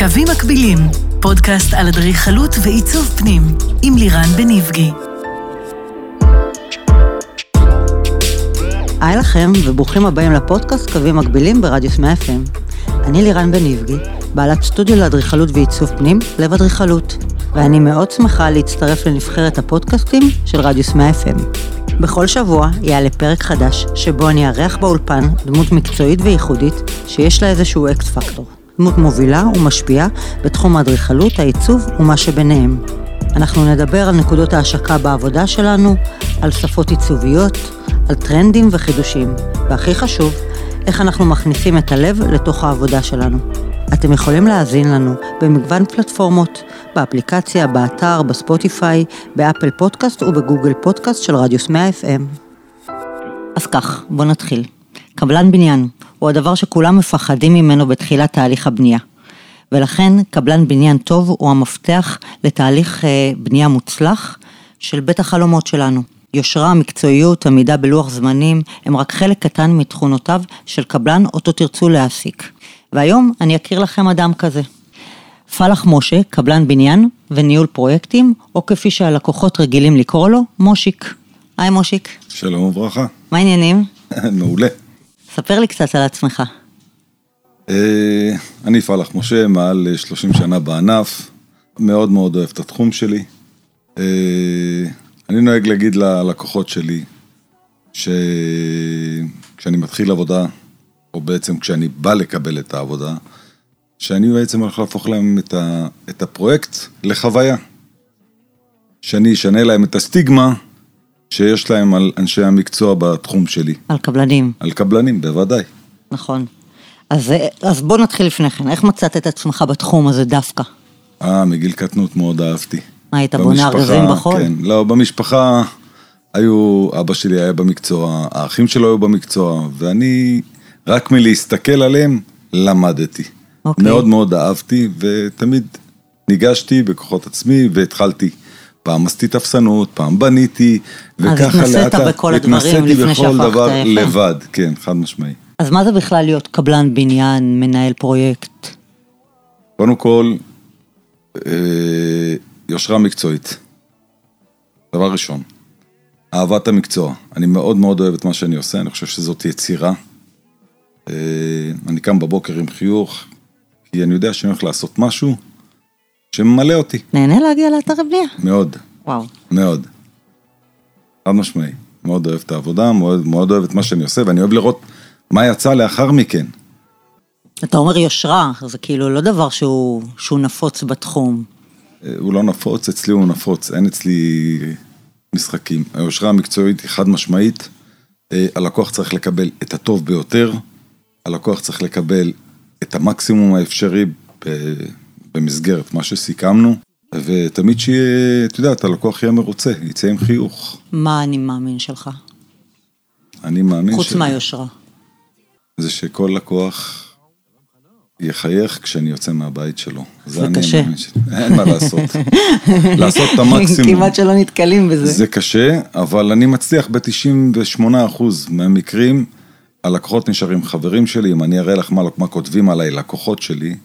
קווים מקבילים, פודקאסט על אדריכלות ועיצוב פנים, עם לירן בניבגי. היי לכם, וברוכים הבאים לפודקאסט קווים מקבילים ברדיוס 100 FM. אני לירן בניבגי, בעלת סטודיו לאדריכלות ועיצוב פנים, לב אדריכלות, ואני מאוד שמחה להצטרף לנבחרת הפודקאסטים של רדיוס 100 FM. בכל שבוע יעלה פרק חדש, שבו אני אארח באולפן דמות מקצועית וייחודית, שיש לה איזשהו X factor. דמות מובילה ומשפיעה בתחום האדריכלות, העיצוב ומה שביניהם. אנחנו נדבר על נקודות ההשקה בעבודה שלנו, על שפות עיצוביות, על טרנדים וחידושים, והכי חשוב, איך אנחנו מכניסים את הלב לתוך העבודה שלנו. אתם יכולים להאזין לנו במגוון פלטפורמות, באפליקציה, באתר, בספוטיפיי, באפל פודקאסט ובגוגל פודקאסט של רדיוס 100 FM. אז כך, בואו נתחיל. קבלן בניין הוא הדבר שכולם מפחדים ממנו בתחילת תהליך הבנייה. ולכן קבלן בניין טוב הוא המפתח לתהליך אה, בנייה מוצלח של בית החלומות שלנו. יושרה, מקצועיות, עמידה בלוח זמנים, הם רק חלק קטן מתכונותיו של קבלן אותו תרצו להעסיק. והיום אני אכיר לכם אדם כזה. פלח משה, קבלן בניין וניהול פרויקטים, או כפי שהלקוחות רגילים לקרוא לו, מושיק. היי מושיק. שלום וברכה. מה העניינים? מעולה. ספר לי קצת על עצמך. אה, אני פלח משה, מעל 30 שנה בענף, מאוד מאוד אוהב את התחום שלי. אה, אני נוהג להגיד ללקוחות שלי, שכשאני מתחיל עבודה, או בעצם כשאני בא לקבל את העבודה, שאני בעצם הולך להפוך להם את, ה, את הפרויקט לחוויה. שאני אשנה להם את הסטיגמה שיש להם על אנשי המקצוע בתחום שלי. על קבלנים. על קבלנים, בוודאי. נכון. אז, אז בוא נתחיל לפני כן, איך מצאת את עצמך בתחום הזה דווקא? אה, מגיל קטנות מאוד אהבתי. מה, היית בונה ארגזים בחול? כן, לא, במשפחה היו, אבא שלי היה במקצוע, האחים שלו היו במקצוע, ואני, רק מלהסתכל עליהם, למדתי. אוקיי. מאוד מאוד אהבתי, ותמיד ניגשתי בכוחות עצמי, והתחלתי. פעם עשיתי תפסנות, פעם בניתי, וככה לאט. אז התנסית בכל הדברים לפני שהפכת התנסתי בכל דבר לבד, כן, חד משמעי. אז מה זה בכלל להיות קבלן בניין, מנהל פרויקט? קודם כל, אה, יושרה מקצועית. דבר ראשון, אהבת המקצוע. אני מאוד מאוד אוהב את מה שאני עושה, אני חושב שזאת יצירה. אה, אני קם בבוקר עם חיוך, כי אני יודע שאני הולך לעשות משהו שממלא אותי. נהנה להגיע לאתר הבנייה? מאוד. וואו. מאוד. חד משמעי. מאוד אוהב את העבודה, מאוד, מאוד אוהב את מה שאני עושה, ואני אוהב לראות מה יצא לאחר מכן. אתה אומר יושרה, זה כאילו לא דבר שהוא, שהוא נפוץ בתחום. אה, הוא לא נפוץ, אצלי הוא נפוץ, אין אצלי משחקים. היושרה המקצועית היא חד משמעית, אה, הלקוח צריך לקבל את הטוב ביותר, הלקוח צריך לקבל את המקסימום האפשרי במסגרת מה שסיכמנו, ותמיד שיהיה, את יודעת, הלקוח יהיה מרוצה, יצא עם חיוך. מה אני מאמין שלך? אני מאמין חוץ ש... חוץ מהיושרה. זה שכל לקוח יחייך כשאני יוצא מהבית שלו. זה, זה קשה. ש... אין מה לעשות. לעשות את המקסימום. כמעט שלא נתקלים בזה. זה קשה, אבל אני מצליח ב-98% מהמקרים, הלקוחות נשארים חברים שלי, אם אני אראה לך מה, מה כותבים עליי לקוחות שלי,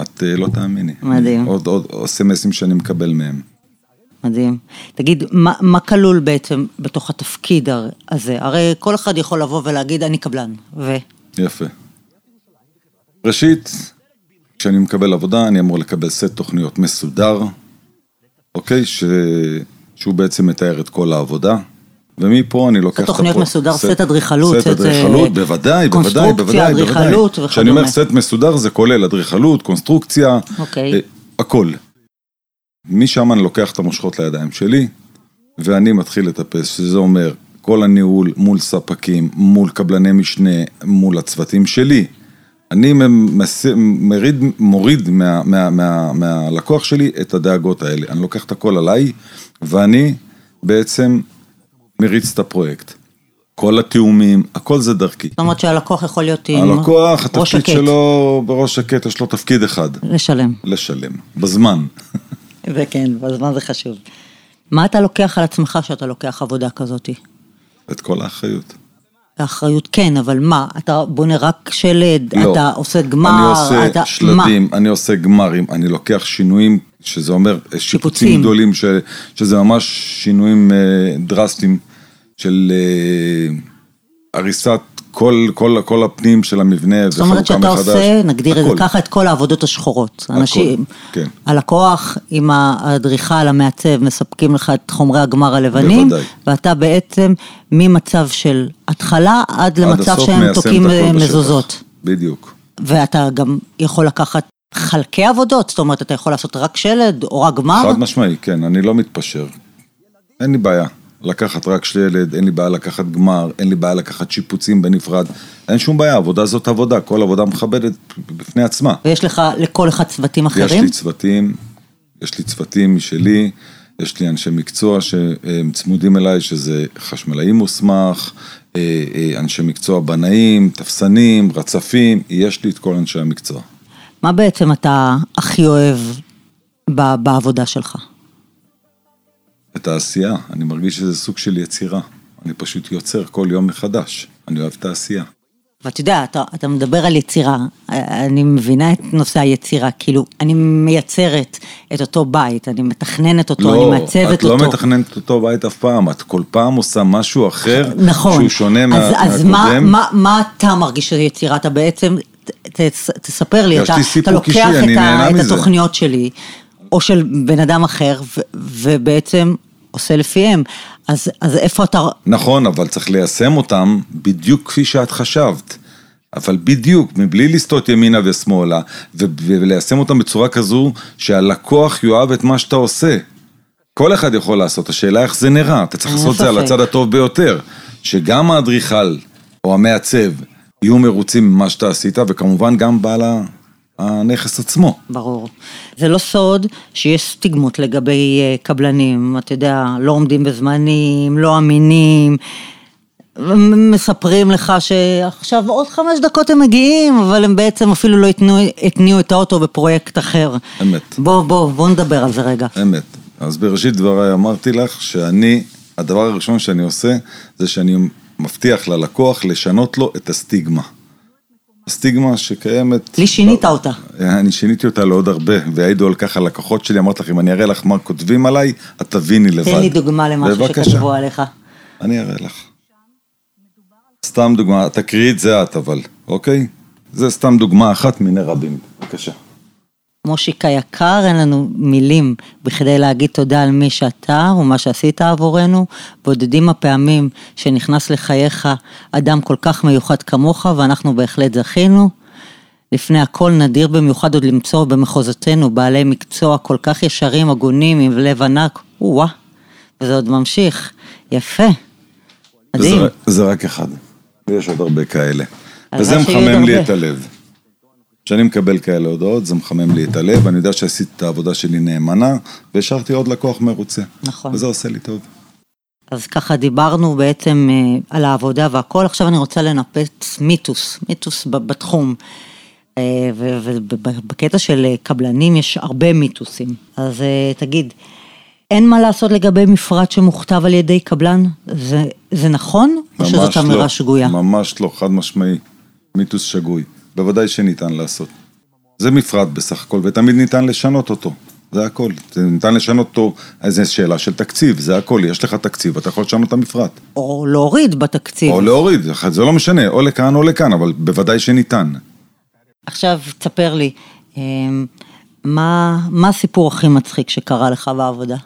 את אה, לא תאמיני. מדהים. עוד, עוד אסמסים שאני מקבל מהם. מדהים. תגיד, מה, מה כלול בעצם בתוך התפקיד הזה? הרי כל אחד יכול לבוא ולהגיד, אני קבלן, ו... יפה. ראשית, כשאני מקבל עבודה, אני אמור לקבל סט תוכניות מסודר, אוקיי? ש... שהוא בעצם מתאר את כל העבודה. ומפה אני לוקח את התוכניות מסודר, סט אדריכלות, סט אדריכלות, בוודאי, בוודאי, בוודאי, אדריכלות וכדומה. כשאני אומר סט מסודר זה כולל אדריכלות, קונסטרוקציה, אוקיי. אה, הכל. משם אני לוקח את המושכות לידיים שלי, ואני מתחיל לטפס, שזה אומר כל הניהול מול ספקים, מול קבלני משנה, מול הצוותים שלי. אני מס... מריד, מוריד מה, מה, מה, מהלקוח שלי את הדאגות האלה. אני לוקח את הכל עליי, ואני בעצם מריץ את הפרויקט. כל התיאומים, הכל זה דרכי. זאת אומרת שהלקוח יכול להיות עם הלקוח, התפקיד שלו בראש שקט, יש לו תפקיד אחד. לשלם. לשלם, בזמן. זה כן, בזמן זה חשוב. מה אתה לוקח על עצמך שאתה לוקח עבודה כזאת? את כל האחריות. האחריות כן, אבל מה? אתה בונה רק שלד, לא. אתה עושה גמר, אני עושה אתה... שלדים, אני עושה גמרים, אני לוקח שינויים, שזה אומר אה, שיפוצים, שיפוצים. גדולים, ש, שזה ממש שינויים אה, דרסטיים של אה, הריסת כל, כל, כל הפנים של המבנה זאת אומרת שאתה עושה, נגדיר את זה הכל. ככה, את כל העבודות השחורות. אנשים, כן. הלקוח עם האדריכל, המעצב, מספקים לך את חומרי הגמר הלבנים, בוודאי. ואתה בעצם ממצב של התחלה עד עד למצב הסוף שהם תוקעים את הכל בשטח. מזוזות. בדיוק. ואתה גם יכול לקחת חלקי עבודות, זאת אומרת, אתה יכול לעשות רק שלד או רק גמר. חד משמעי, כן, אני לא מתפשר. אין לי בעיה לקחת רק שלד, אין לי בעיה לקחת גמר, אין לי בעיה לקחת שיפוצים בנפרד. אין שום בעיה, עבודה זאת עבודה, כל עבודה מכבדת בפני עצמה. ויש לך לכל אחד צוותים יש אחרים? לי צוותים, יש לי צוותים משלי, יש לי אנשי מקצוע שהם צמודים אליי, שזה חשמלאי מוסמך, אה, אה, אנשי מקצוע בנאים, תפסנים, רצפים, יש לי את כל אנשי המקצוע. מה בעצם אתה הכי אוהב בעבודה שלך? את העשייה, אני מרגיש שזה סוג של יצירה. אני פשוט יוצר כל יום מחדש. אני אוהב את העשייה. ואתה יודע, אתה, אתה מדבר על יצירה, אני מבינה את נושא היצירה, כאילו, אני מייצרת את אותו בית, אני מתכננת אותו, לא, אני מעצבת את לא אותו. מתכננת אותו בית אף פעם, את כל פעם עושה משהו אחר, נכון. שהוא שונה מה, אז, אז מה, מהקודם. מה, מה אתה מרגיש שזה יצירה? אתה בעצם, ת, ת, תספר לי, אתה, אתה לוקח אישי, את, ה, את. התוכניות שלי, או של בן אדם אחר, ו, ובעצם עושה לפיהם. אז, אז איפה אתה... נכון, אבל צריך ליישם אותם בדיוק כפי שאת חשבת. אבל בדיוק, מבלי לסטות ימינה ושמאלה, ו- וליישם אותם בצורה כזו שהלקוח יאהב את מה שאתה עושה. כל אחד יכול לעשות, השאלה איך זה נראה, אתה צריך לעשות את זה על. הצד הטוב ביותר. שגם האדריכל או המעצב יהיו מרוצים ממה שאתה עשית, וכמובן גם בעל ה- הנכס עצמו. ברור. זה לא סוד שיש סטיגמות לגבי אה, קבלנים, אתה יודע, לא עומדים בזמנים, לא אמינים. מספרים לך שעכשיו עוד חמש דקות הם מגיעים, אבל הם בעצם אפילו לא התניעו, התניעו את האוטו בפרויקט אחר. אמת. בוא, בוא, בוא נדבר על זה רגע. אמת. אז בראשית דבריי אמרתי לך שאני, הדבר הראשון שאני עושה, זה שאני מבטיח ללקוח לשנות לו את הסטיגמה. הסטיגמה שקיימת... לי שינית אותה. אני שיניתי אותה לעוד הרבה, ויעידו על כך הלקוחות שלי, אמרתי לך, אם אני אראה לך מה כותבים עליי, את תביני לבד. תן לי דוגמה למשהו. שכתבו עליך. אני אראה לך. סתם דוגמה, תקריאי את זה את אבל, אוקיי? זה סתם דוגמה אחת מיני רבים. בבקשה. מושיק היקר, אין לנו מילים בכדי להגיד תודה על מי שאתה ומה שעשית עבורנו. בודדים הפעמים שנכנס לחייך אדם כל כך מיוחד כמוך, ואנחנו בהחלט זכינו. לפני הכל נדיר במיוחד עוד למצוא במחוזותינו בעלי מקצוע כל כך ישרים, הגונים, עם לב ענק. או-אה, וזה עוד ממשיך. יפה. מדהים. זה, זה רק אחד, ויש עוד הרבה כאלה. וזה מחמם לי הרבה. את הלב. כשאני מקבל כאלה הודעות, זה מחמם לי את הלב, אני יודע שעשיתי את העבודה שלי נאמנה, והשארתי עוד לקוח מרוצה. נכון. וזה עושה לי טוב. אז ככה דיברנו בעצם אה, על העבודה והכל, עכשיו אני רוצה לנפץ מיתוס, מיתוס בתחום. אה, ובקטע של קבלנים יש הרבה מיתוסים. אז אה, תגיד, אין מה לעשות לגבי מפרט שמוכתב על ידי קבלן? זה, זה נכון? או שזאת אמירה לא, שגויה? ממש לא, חד משמעי. מיתוס שגוי. בוודאי שניתן לעשות. זה מפרט בסך הכל, ותמיד ניתן לשנות אותו. זה הכל. זה ניתן לשנות אותו, איזה שאלה של תקציב, זה הכל. יש לך תקציב, אתה יכול לשנות את המפרט. או להוריד בתקציב. או להוריד, זה לא משנה, או לכאן או לכאן, אבל בוודאי שניתן. עכשיו תספר לי, אה, מה, מה הסיפור הכי מצחיק שקרה לך בעבודה?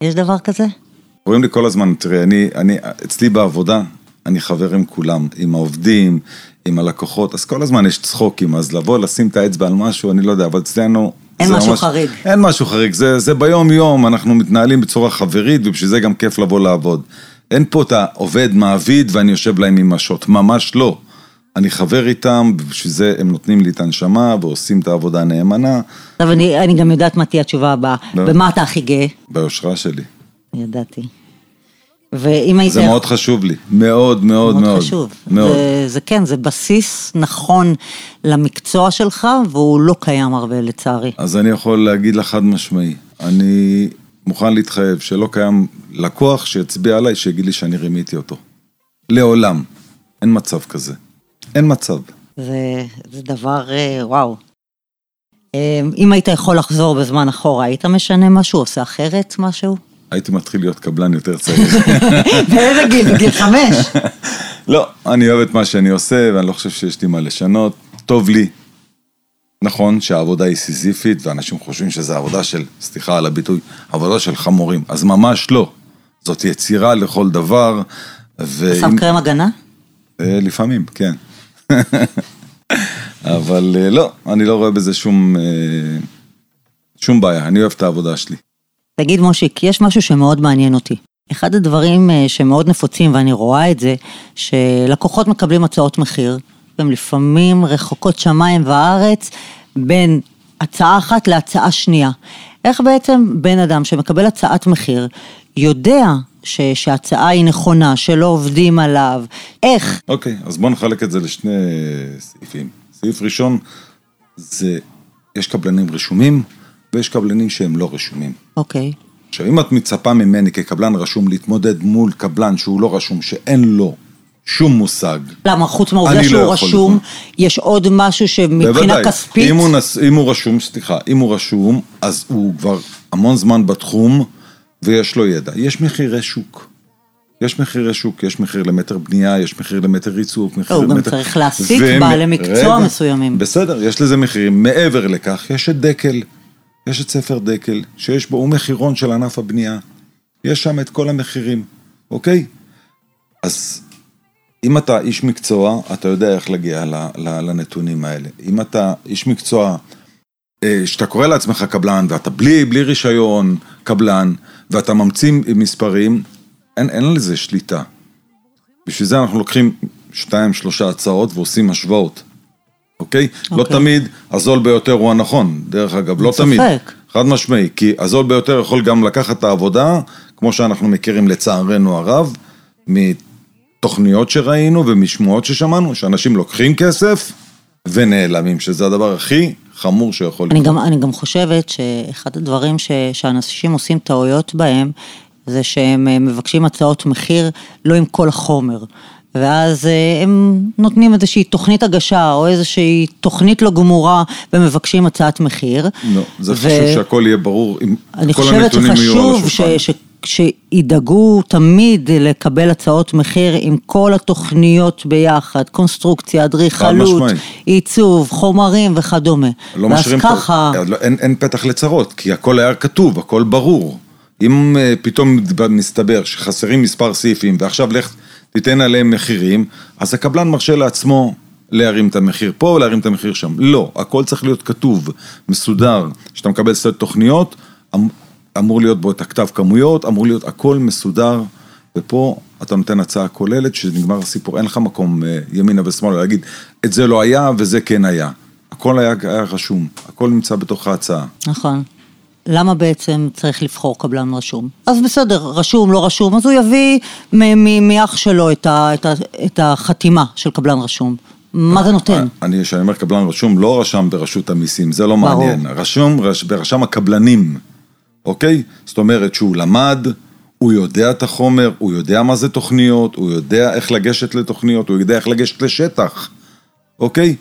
יש דבר כזה? אומרים לי כל הזמן, תראה, אני, אני, אצלי בעבודה, אני חבר עם כולם, עם העובדים, עם הלקוחות, אז כל הזמן יש צחוקים, אז לבוא, לשים את האצבע על משהו, אני לא יודע, אבל אצלנו... אין משהו חריג. אין משהו חריג, זה, זה ביום-יום, אנחנו מתנהלים בצורה חברית, ובשביל זה גם כיף לבוא לעבוד. אין פה את העובד, מעביד, ואני יושב להם עם משות, ממש לא. אני חבר איתם, ובשביל זה הם נותנים לי את הנשמה, ועושים את העבודה נאמנה, עכשיו אני, אני גם יודעת מה תהיה התשובה הבאה. לא. במה אתה הכי גאה? ביושרה שלי. ידעתי. ואם היית... זה מאוד חשוב לי, מאוד מאוד מאוד. מאוד חשוב. מאוד. זה, זה כן, זה בסיס נכון למקצוע שלך, והוא לא קיים הרבה לצערי. אז אני יכול להגיד לך חד משמעי, אני מוכן להתחייב שלא קיים לקוח שיצביע עליי שיגיד לי שאני רימיתי אותו. לעולם. אין מצב כזה. אין מצב. זה, זה דבר, אה, וואו. אה, אם היית יכול לחזור בזמן אחורה, היית משנה משהו, עושה אחרת משהו? הייתי מתחיל להיות קבלן יותר צעיר. באיזה גיל? בגיל חמש? לא, אני אוהב את מה שאני עושה, ואני לא חושב שיש לי מה לשנות. טוב לי. נכון שהעבודה היא סיזיפית, ואנשים חושבים שזו עבודה של, סליחה על הביטוי, עבודה של חמורים. אז ממש לא. זאת יצירה לכל דבר. ואם- שם קרם הגנה? אה, לפעמים, כן. אבל אה, לא, אני לא רואה בזה שום, אה, שום בעיה, אני אוהב את העבודה שלי. תגיד מושיק, יש משהו שמאוד מעניין אותי. אחד הדברים אה, שמאוד נפוצים, ואני רואה את זה, שלקוחות מקבלים הצעות מחיר, והן לפעמים רחוקות שמיים וארץ, בין הצעה אחת להצעה שנייה. איך בעצם בן אדם שמקבל הצעת מחיר, יודע ש, שההצעה היא נכונה, שלא עובדים עליו, איך? אוקיי, אז בואו נחלק את זה לשני סעיפים. סעיף ראשון, זה, יש קבלנים רשומים, ויש קבלנים שהם לא רשומים. אוקיי, עכשיו, אם את מצפה ממני כקבלן רשום להתמודד מול קבלן שהוא לא רשום, שאין לו שום מושג, למה חוץ מהעובדה לא שהוא יכול רשום, לבנות. יש עוד משהו שמבחינה בוודאי, כספית, אם הוא, נס, אם הוא רשום, סליחה, אם הוא רשום, אז הוא כבר המון זמן בתחום ויש לו ידע. יש מחירי שוק. יש מחירי שוק, יש מחיר למטר בנייה, יש מחיר למטר ריצוף, מחיר לא, הוא גם למטר... צריך להעסיק ומ- בעלי מקצוע רגע, מסוימים. בסדר, יש לזה מחירים. מעבר לכך, יש את דקל, יש את ספר דקל, שיש בו, הוא מחירון של ענף הבנייה. יש שם את כל המחירים, אוקיי? אז אם אתה איש מקצוע, אתה יודע איך להגיע לנתונים האלה. אם אתה איש מקצוע, אה, שאתה קורא לעצמך קבלן, ואתה בלי, בלי רישיון קבלן, ואתה ממציא מספרים, אין, אין לזה שליטה. בשביל זה אנחנו לוקחים שתיים, שלושה הצעות ועושים השוואות, אוקיי? לא אוקיי. תמיד הזול ביותר הוא הנכון, דרך אגב, לא אין תמיד. ספק. חד משמעי, כי הזול ביותר יכול גם לקחת את העבודה, כמו שאנחנו מכירים לצערנו הרב, מתוכניות שראינו ומשמועות ששמענו, שאנשים לוקחים כסף ונעלמים, שזה הדבר הכי חמור שיכול אני לקרות. גם, אני גם חושבת שאחד הדברים ש, שאנשים עושים טעויות בהם, זה שהם אה, מבקשים הצעות מחיר לא עם כל החומר. ואז אה, הם נותנים איזושהי תוכנית הגשה או איזושהי תוכנית לא גמורה ומבקשים הצעת מחיר. לא, זה ו- חשוב שהכל יהיה ברור, אם אני כל חושבת הנתונים יהיו על שחשוב ש, השולחן. ש, שידאגו תמיד לקבל הצעות מחיר עם כל התוכניות ביחד, קונסטרוקציה, אדריכלות. עיצוב, חומרים וכדומה. לא ואז משאירים ככה, את ה... לא, אין, אין פתח לצרות, כי הכל היה כתוב, הכל ברור. אם uh, פתאום מסתבר שחסרים מספר סעיפים, ועכשיו לך תיתן עליהם מחירים, אז הקבלן מרשה לעצמו להרים את המחיר פה, להרים את המחיר שם. לא, הכל צריך להיות כתוב, מסודר. כשאתה מקבל סט תוכניות, אמ, אמור להיות בו את הכתב כמויות, אמור להיות הכל מסודר, ופה אתה נותן הצעה כוללת, שנגמר הסיפור, אין לך מקום אה, ימינה ושמאלה להגיד, את זה לא היה וזה כן היה. הכל היה, היה רשום, הכל נמצא בתוך ההצעה. נכון. למה בעצם צריך לבחור קבלן רשום? אז בסדר, רשום, לא רשום, אז הוא יביא מאח שלו את, ה- את, ה- את החתימה של קבלן רשום. מה זה נותן? אני, כשאני אומר קבלן רשום, לא רשם ברשות המיסים, זה לא ברור. מעניין. רשום רש, ברשם הקבלנים, אוקיי? זאת אומרת שהוא למד, הוא יודע את החומר, הוא יודע מה זה תוכניות, הוא יודע איך לגשת לתוכניות, הוא יודע איך לגשת לשטח, אוקיי?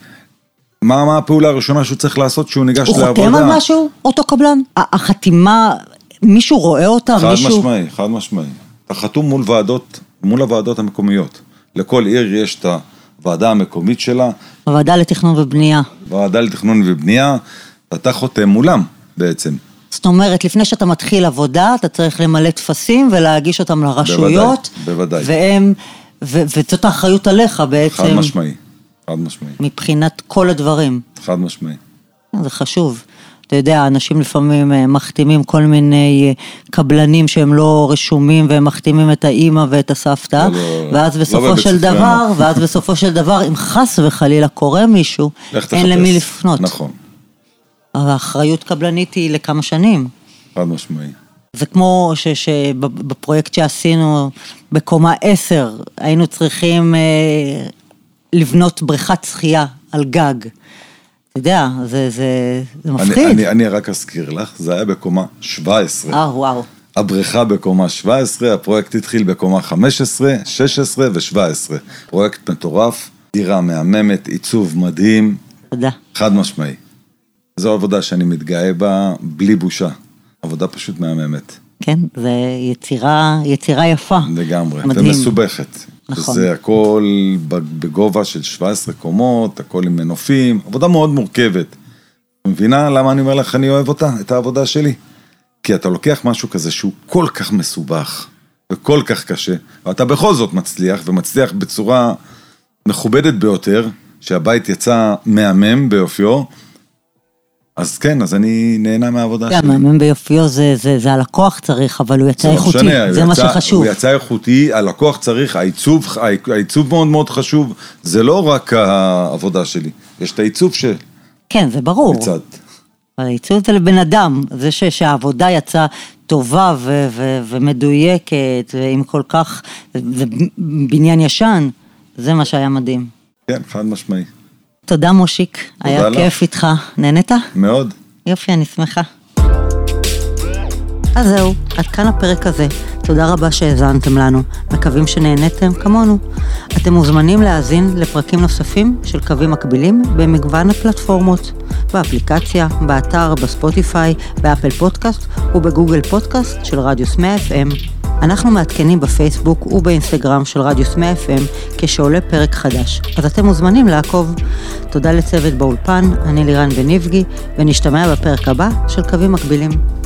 מה, מה הפעולה הראשונה שהוא צריך לעשות כשהוא ניגש הוא לעבודה? חותם על משהו, אותו קבלן? החתימה, מישהו רואה אותה? חד מישהו... משמעי, חד משמעי. אתה חתום מול ועדות, מול הוועדות המקומיות. לכל עיר יש את הוועדה המקומית שלה, הוועדה לתכנון ובנייה. ועדה לתכנון ובנייה, ואתה חותם מולם בעצם. זאת אומרת, לפני שאתה מתחיל עבודה, אתה צריך למלא טפסים ולהגיש אותם לרשויות. בוודאי. והם, ו- וזאת האחריות עליך בעצם. חד משמעי, חד משמעי, מבחינת כל הדברים. חד משמעי. זה חשוב. אתה יודע, אנשים לפעמים אה, מחתימים כל מיני אה, קבלנים שהם לא רשומים, והם מחתימים את האימא ואת הסבתא, לא, לא, ואז לא בסופו בבית של. דבר, ואז בסופו של דבר, אם חס וחלילה קורה מישהו, אין. למי לפנות. נכון, אבל האחריות קבלנית היא לכמה שנים. חד משמעי. זה כמו ש- שבפרויקט שעשינו בקומה 10, היינו צריכים אה, לבנות בריכת שחייה על גג. אתה יודע, זה, זה, זה אני, מפחיד. אני, אני רק אזכיר לך, זה היה בקומה 17. אה, וואו. הבריכה בקומה 17, הפרויקט התחיל בקומה 15, 16 ו-17. פרויקט מטורף, דירה מהממת, עיצוב מדהים, תודה. חד משמעי. זו עבודה שאני מתגאה בה בלי בושה. עבודה פשוט מהממת, כן, זה יצירה, יצירה יפה. לגמרי, מדהים. ומסובכת. נכון. זה הכל בגובה של 17 קומות, הכל עם מנופים, עבודה מאוד מורכבת. מבינה למה אני אומר לך אני אוהב אותה, את העבודה שלי? כי אתה לוקח משהו כזה שהוא כל כך מסובך וכל כך קשה, ואתה בכל זאת מצליח, ומצליח בצורה מכובדת ביותר, שהבית יצא מהמם ביופיו, אז כן, אז אני נהנה מהעבודה כן, שלי. מהמם ביופיו זה, זה, זה הלקוח צריך, אבל הוא יצא זה לא איכותי, משנה, זה מה יצא- שחשוב. הוא יצא איכותי, הלקוח צריך, העיצוב, העיצוב מאוד מאוד חשוב, זה לא רק העבודה שלי, יש את העיצוב של כן, זה ברור. מצד. אבל העיצוב זה לבן אדם, זה ש, שהעבודה יצאה טובה ו, ו, ומדויקת, ועם כל כך, זה בניין ישן, זה מה שהיה מדהים. כן, חד משמעי. תודה מושיק, היה לך. כיף איתך. נהנית? מאוד. יופי, אני שמחה. אז זהו, עד כאן הפרק הזה. תודה רבה שהאזנתם לנו, מקווים שנהניתם כמונו. אתם מוזמנים להאזין לפרקים נוספים של קווים מקבילים במגוון הפלטפורמות, באפליקציה, באתר, בספוטיפיי, באפל פודקאסט ובגוגל פודקאסט של רדיוס 100 FM. אנחנו מעדכנים בפייסבוק ובאינסטגרם של רדיוס 100 FM כשעולה פרק חדש, אז אתם מוזמנים לעקוב. תודה לצוות באולפן, אני לירן בניבגי, ונשתמע בפרק הבא של קווים מקבילים.